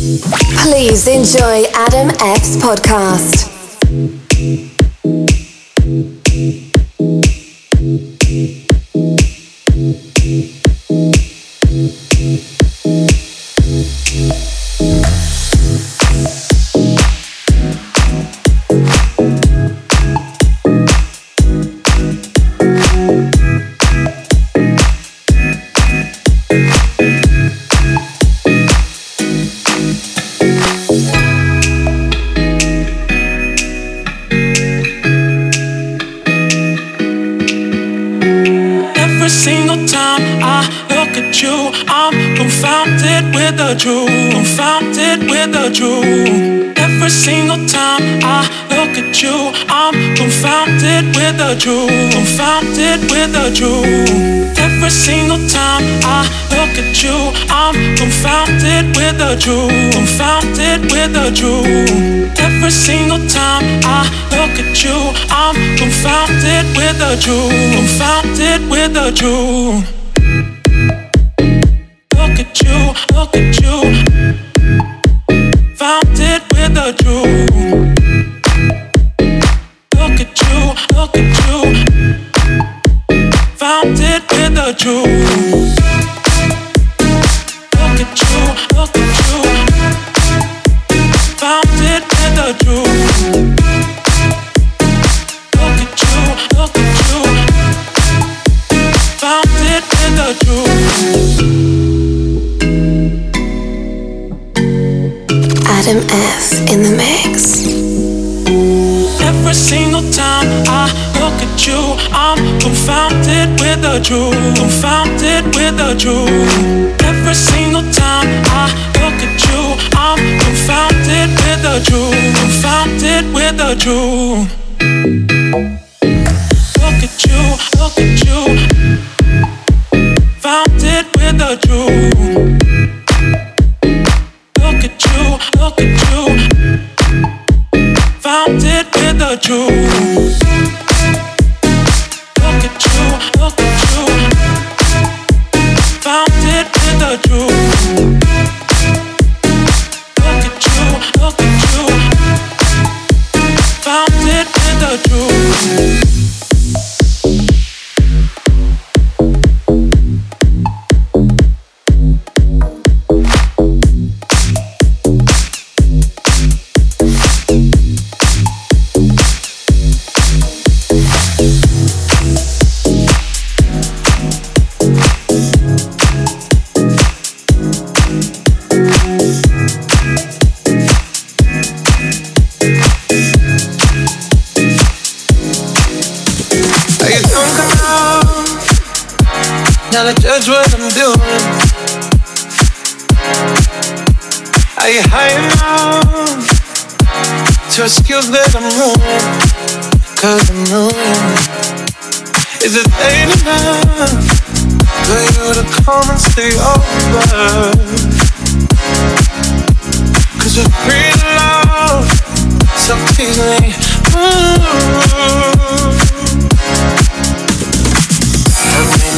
Please enjoy Adam F's podcast. Confounded with the truth, confounded with the truth. Every single time I look at you, I'm confounded with the truth, confounded with the truth. Look at you, look at you, found it with the truth. Look at you, look at you. Confounded with truth. Look Adam F in the mix. Every single time I look at you, I'm confounded with the truth. Confounded with the truth. Every single time I look at you, I'm confounded with the truth. Confounded with the truth. Look at you, look at you. You, Is it late enough for you to come and stay over? Cause we're free to love so easily. Ooh.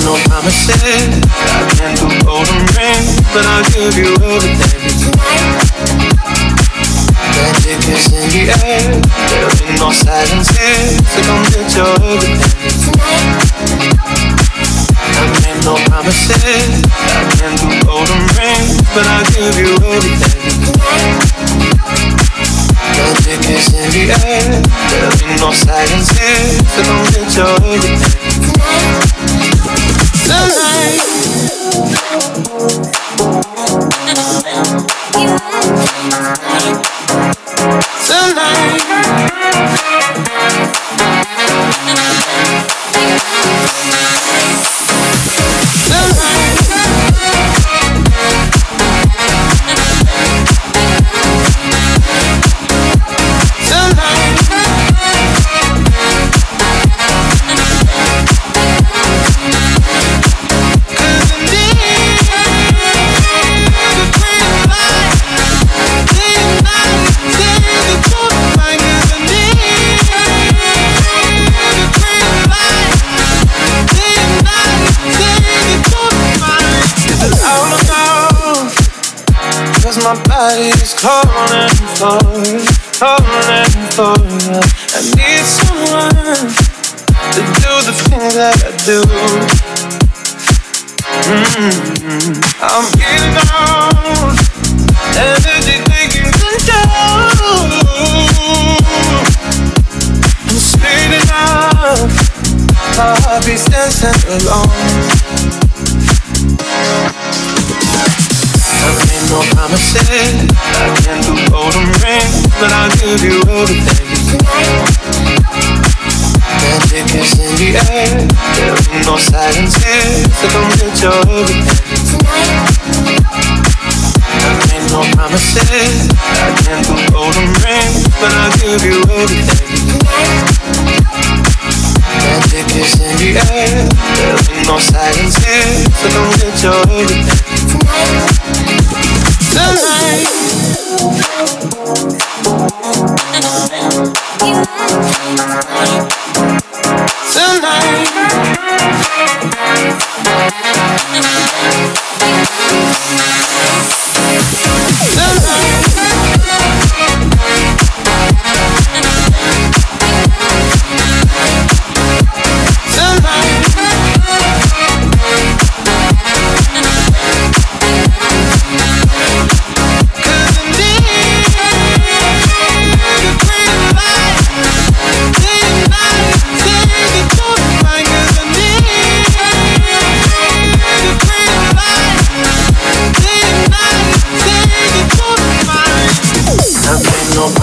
no promises. I can't do golden rings, but I'll give you everything. Magic is in the air. There ain't no silence here, so come get your everything. I made no promises. I can't do golden rings, but I'll give you everything. Magic is in the air. There ain't no silence here, so come get your everything body is calling for you, calling for you. I need someone to do the things that I do. Mm-hmm. I'm getting on, energy taking control. I'm speeding up, heart beats dancing alone. Promises. I can't do golden rings, but I'll give you everything. Magic is in the air. There ain't no silence here, so come get your everything. I ain't no promises. I can't do golden rings, but I'll give you everything. Magic is in the air. There ain't no silence here, so come get your everything tonight tonight.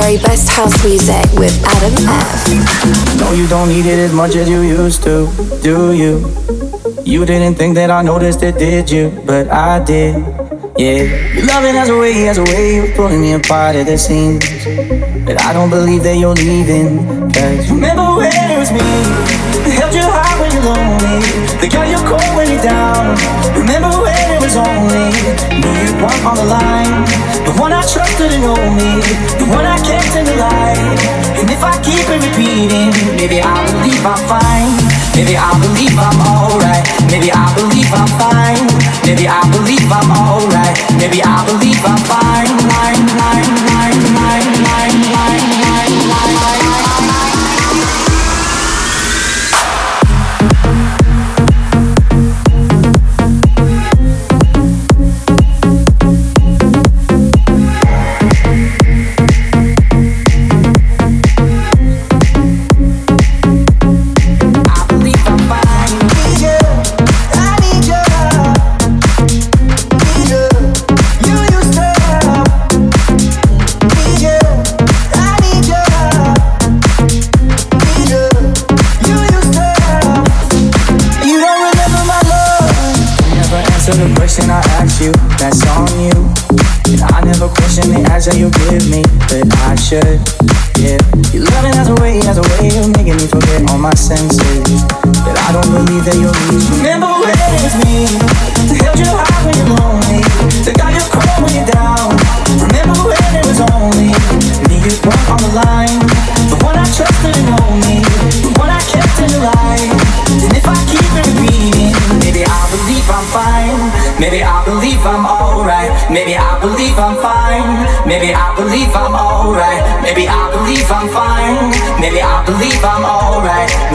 Very best house music with Adam F. No, you don't need it as much as you used to, do you? You didn't think that I noticed it, did you? But I did, yeah. Your loving has a way, has a way of pulling me apart at the seams. But I don't believe that you're leaving. Cause remember when it was me held you high when you're lonely, that got you cold when you're down. Remember when it was only me you want on the line, the one I trusted and know me, the one I kept in the light. And if I keep it repeating, maybe I believe I'm fine. Maybe I believe I'm alright. Maybe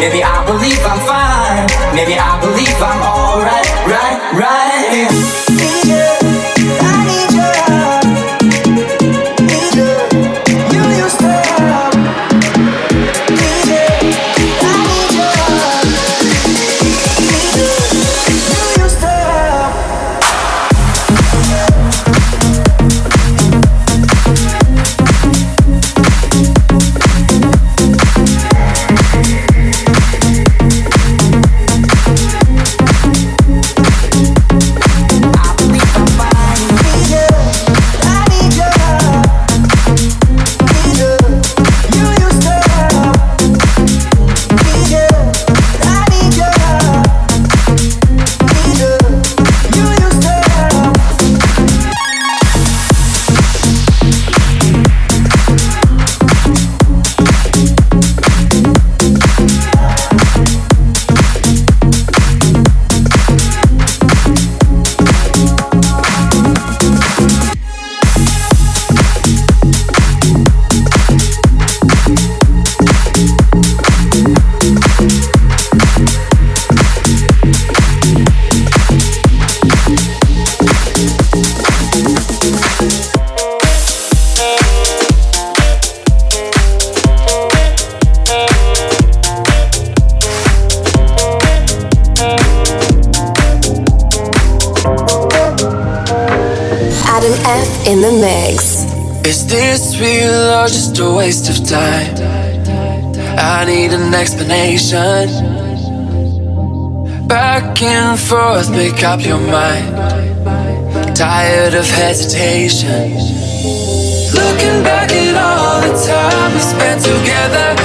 Maybe I believe I'm fine. Maybe I and forth, make up your mind. Tired of hesitation. Looking back at all the time we spent together,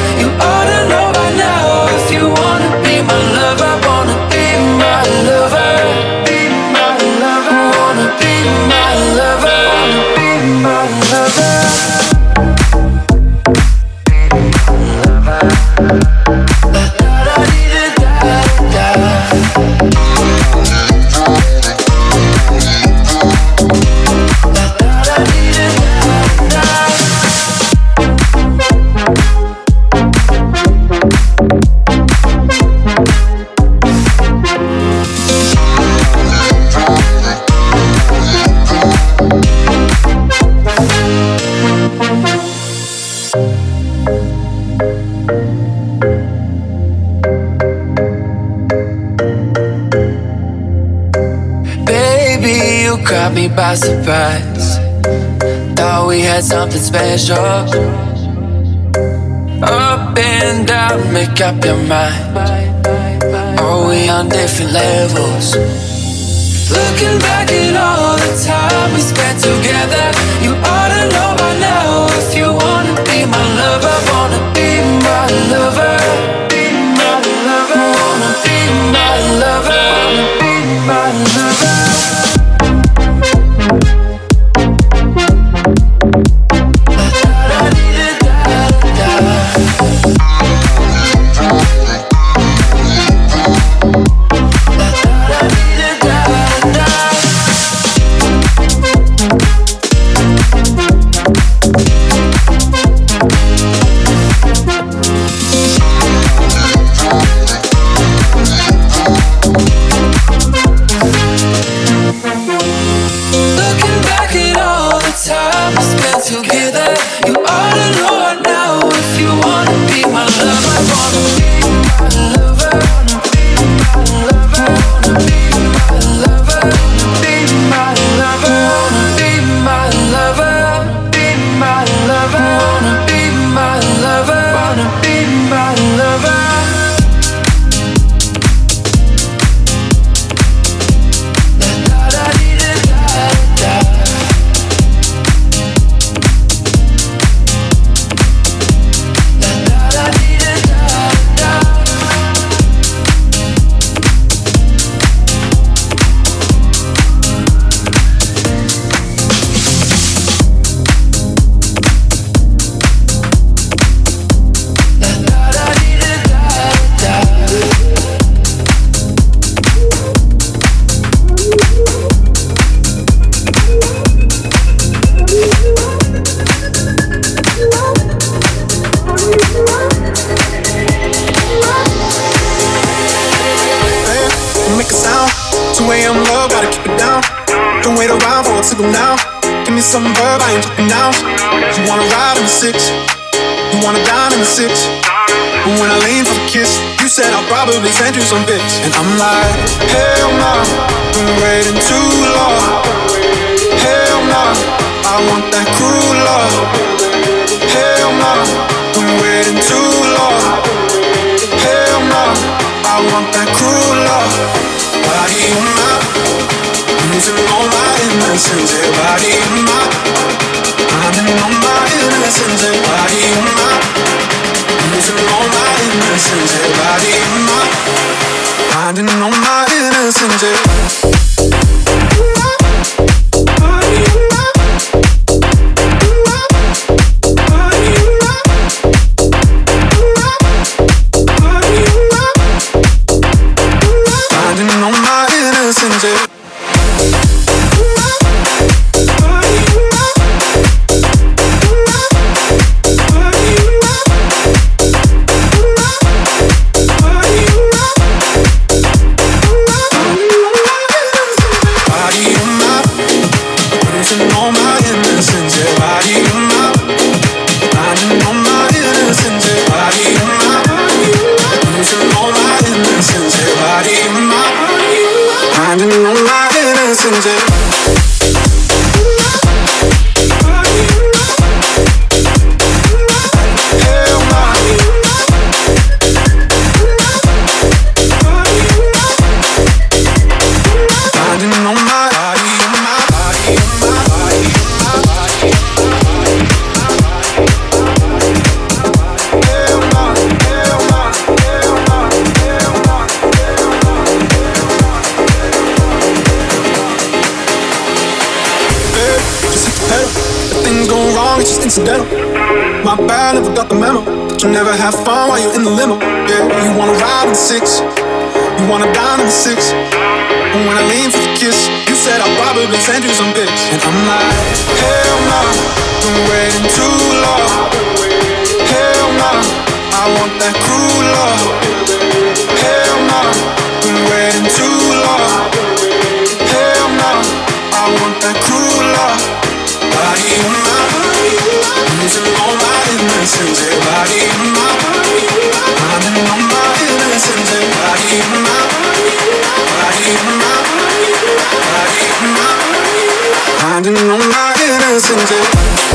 by surprise. Thought we had something special. Up and down, make up your mind. Are we on different levels? Looking back at all the time we spent together, you ought to know by now if you wanna be my lover, wanna be my lover, I'll probably send you some bits. And I'm like, hell no, been waiting too long. Hell no, I want that cruel love. Hell no, been waiting too long. Hell no, I want that cruel love. Body on my, losing all my innocence. Yeah, body on my, I'm in all my innocence. Yeah, body on my, losing all my innocence. Yeah, body on my, finding all my innocence. Yeah. Accidental. My bad, never got the memo. That you never have fun while you're in the limo. Yeah, you wanna ride in the six, you wanna dine in the six. And when I lean for the kiss, you said I'll probably send you some pics. And I'm like, hell no, nah, been waiting too long. Hell no, nah, I want that cruel love. Body on my innocence. Body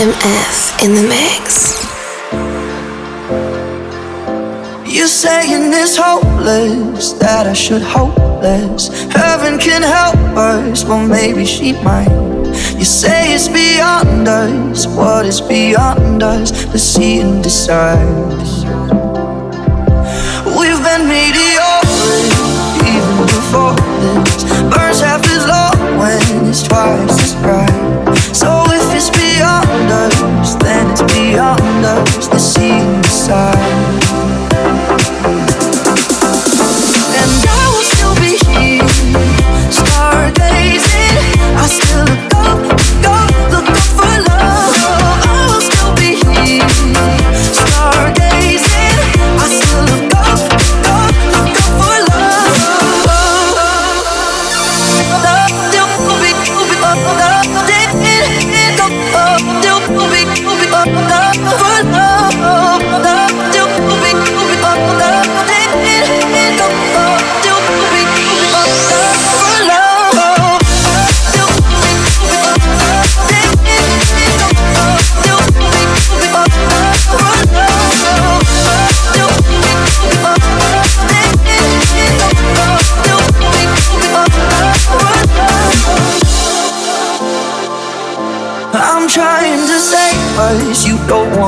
Adam in the mix. You're saying it's hopeless, that I should hope less. Heaven can help us, well, maybe she might. You say it's beyond us, what is beyond us? Let's see and decide. We've been mediocre, even before this. Burns half as long when it's twice as bright. So beyond then it's beyond us. Let's see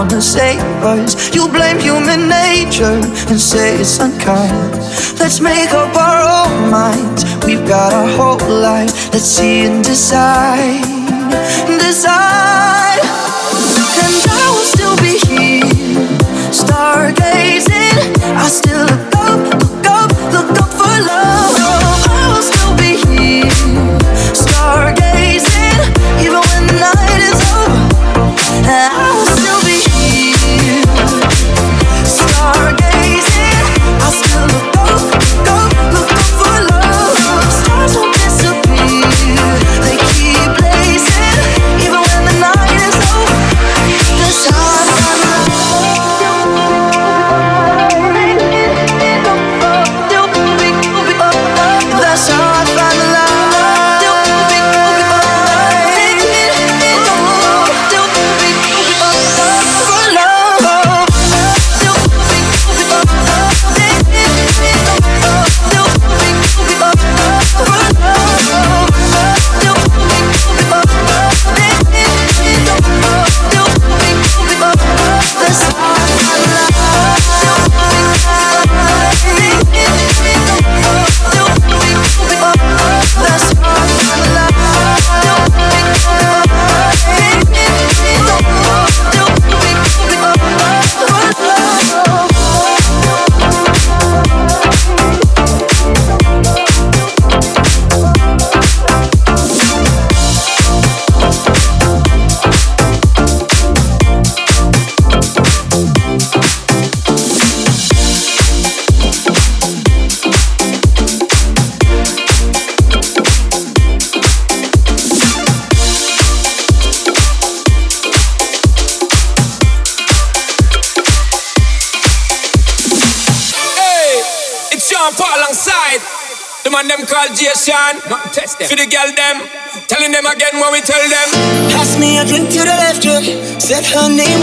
wanna save us. You blame human nature and say it's unkind. Let's make up our own minds. We've got our whole life. Let's see and decide. Decide. And I will still be here, stargazing. I still them. For the girl them. Telling them again what we tell them. Pass me a drink to the left, yeah. Said her name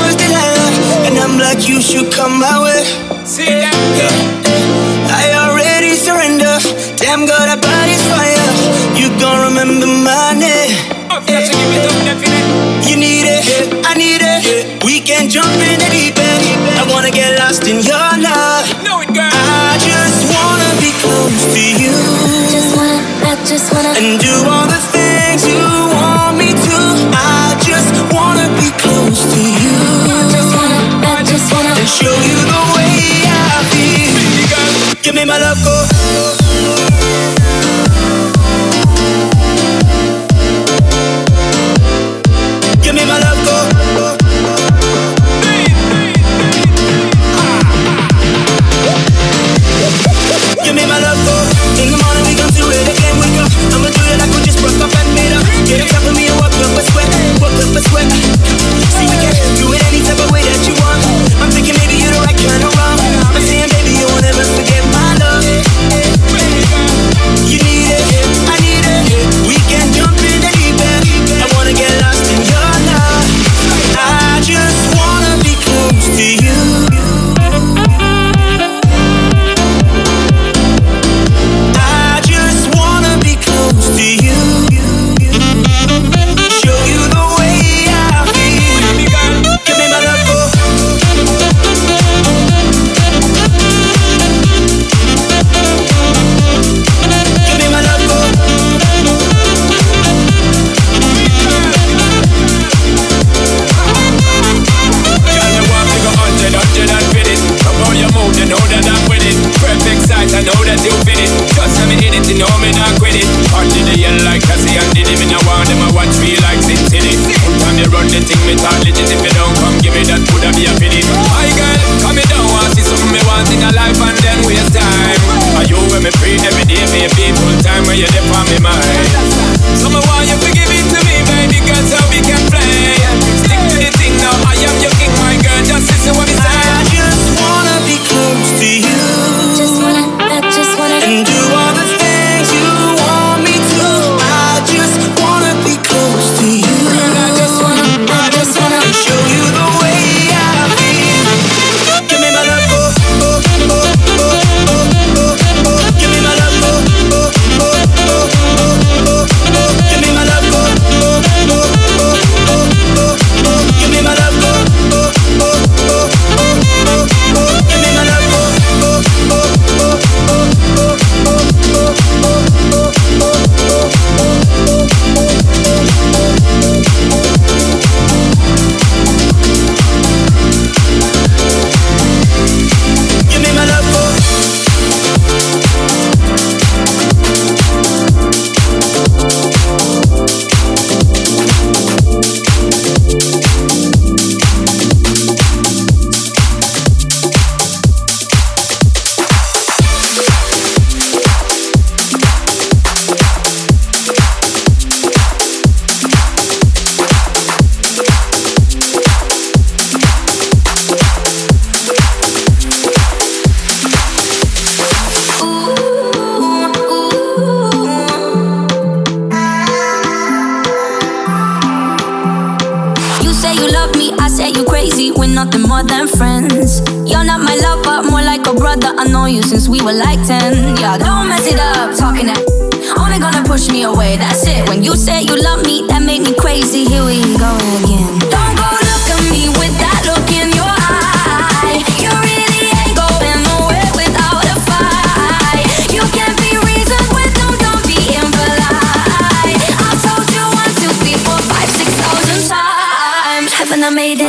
made it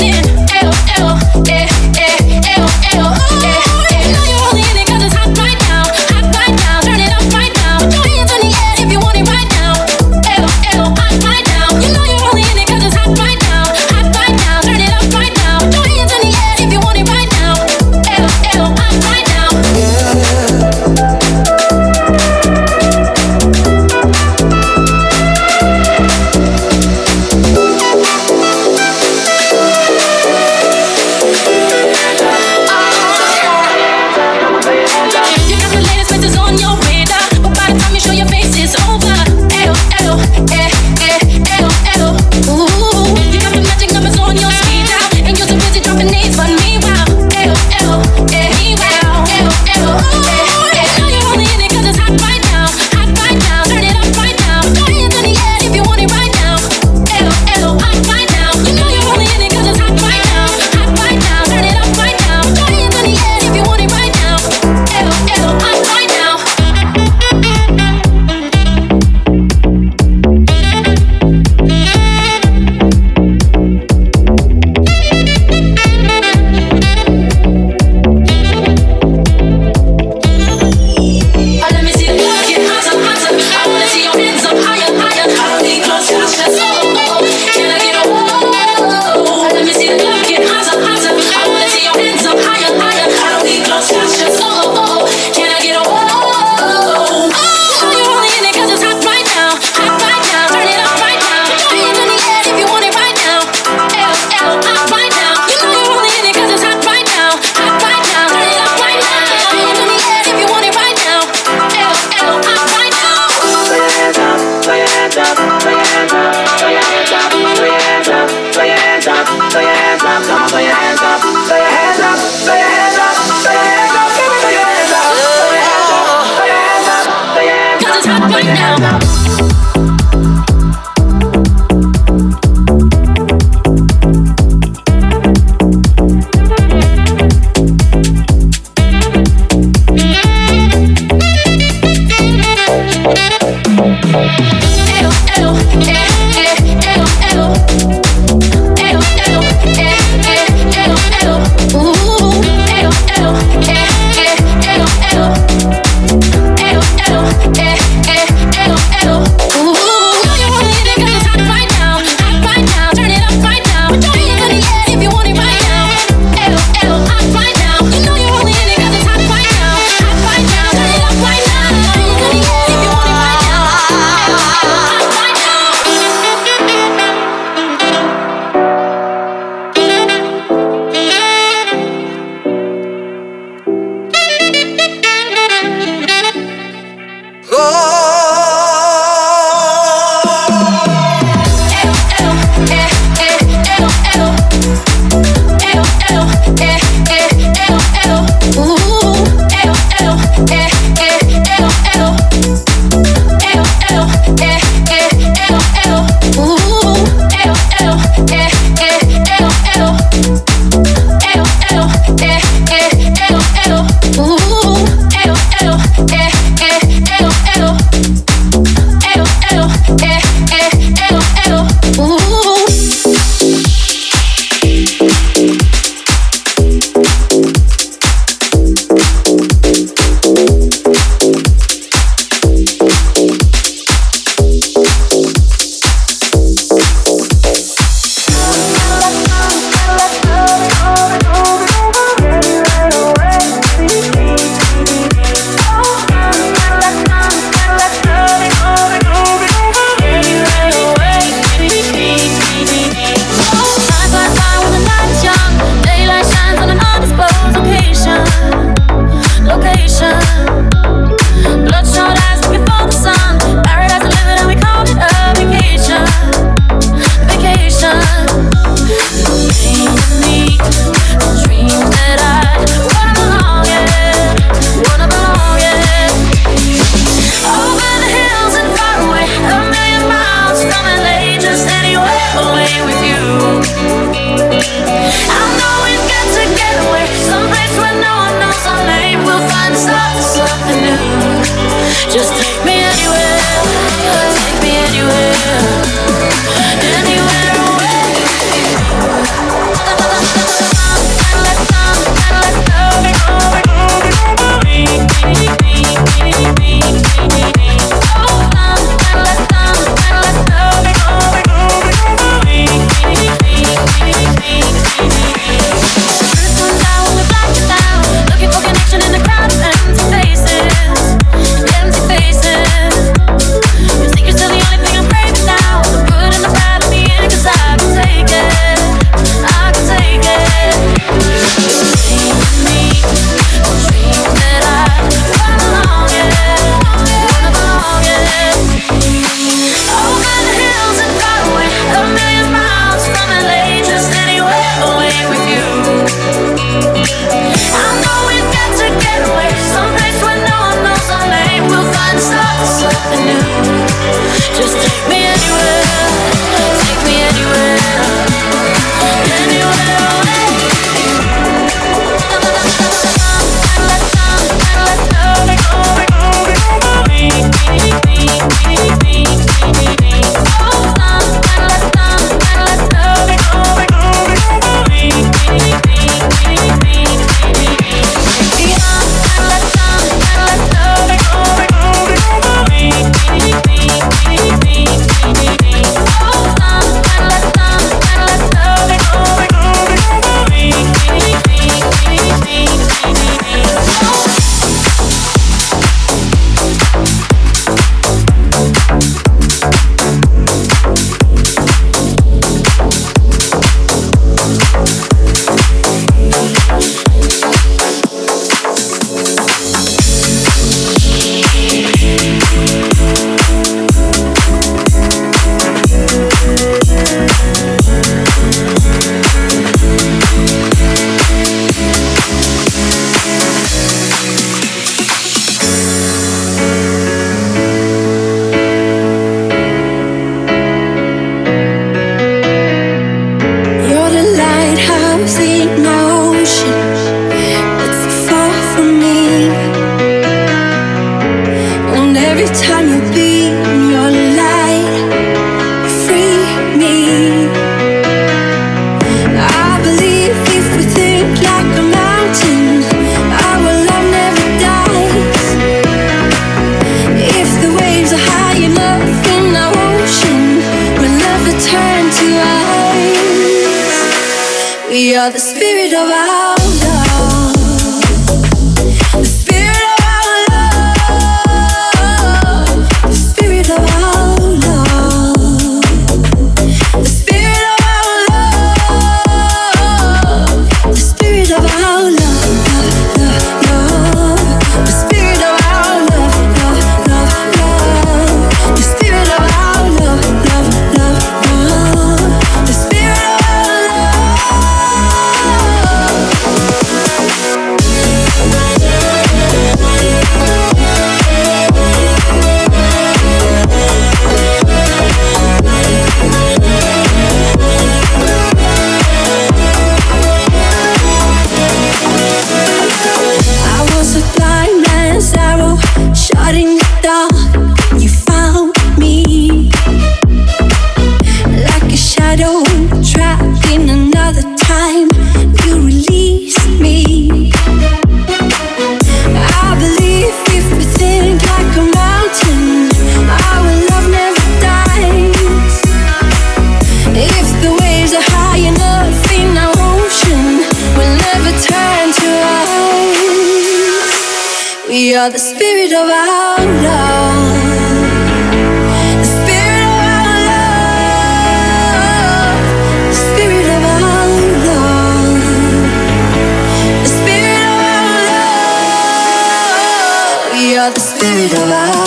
is alive.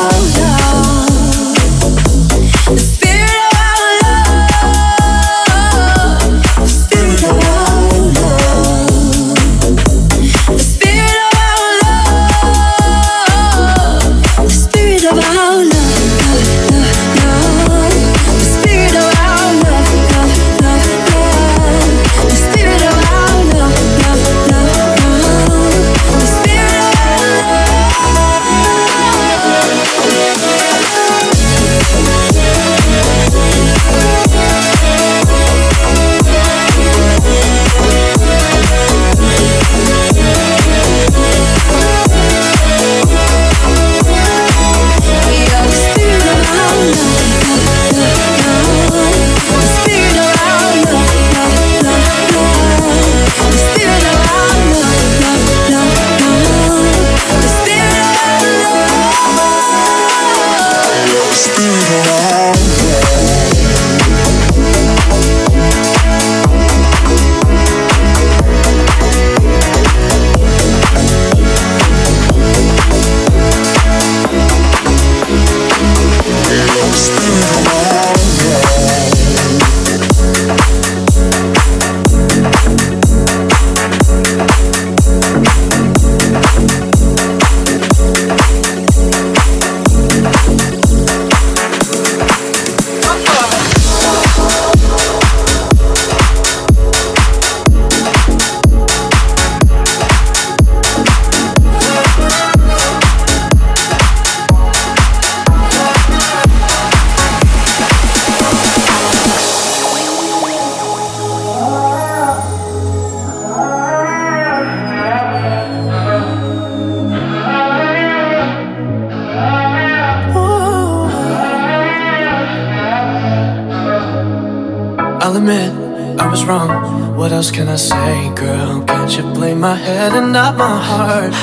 I'll admit I was wrong. What else can I say, girl? Can't you blame my head and not my heart?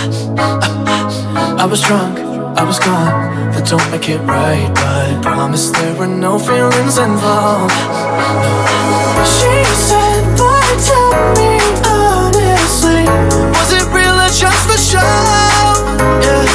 I was drunk, I was gone. That don't make it right, but promise there were no feelings involved. She said, "Lie tell me honestly. Was it real or just for show?" Yeah.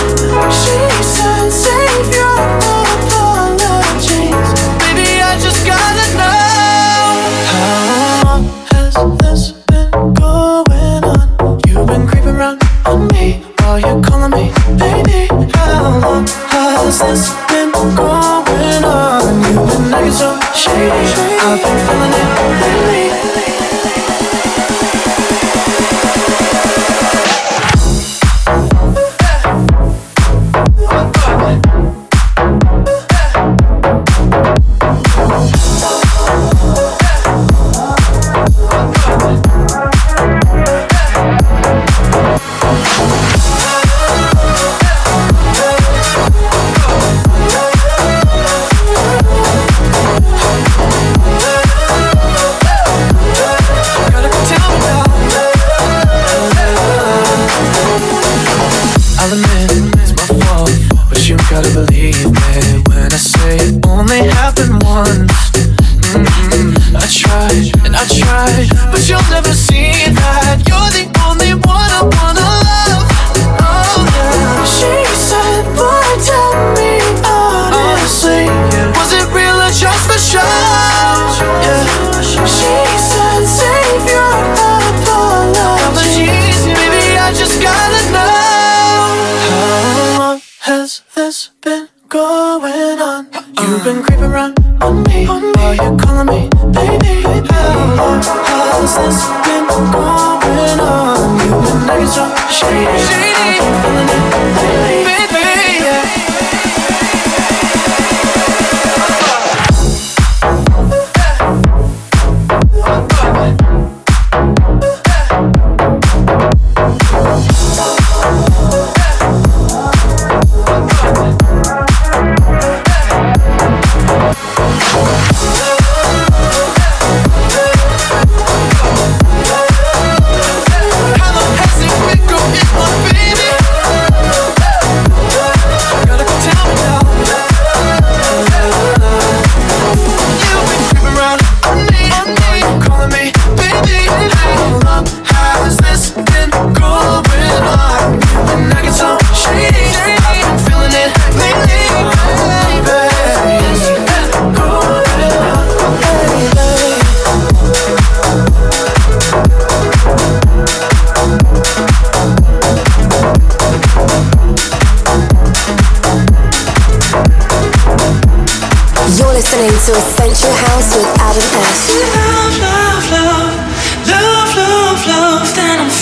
feeling it.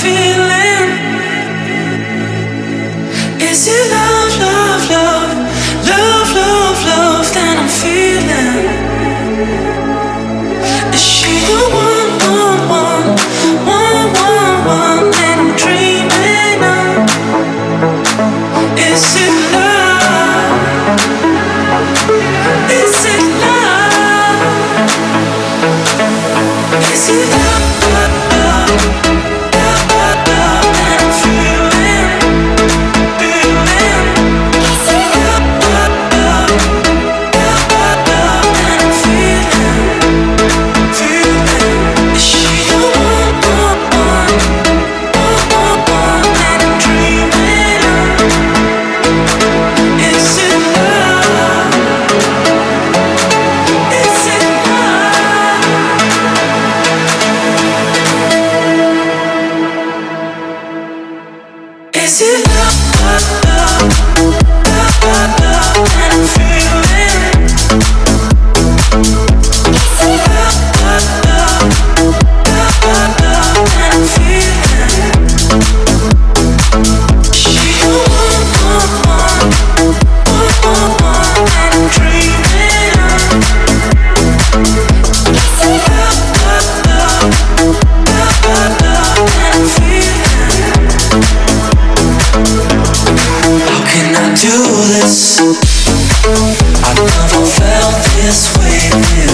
That do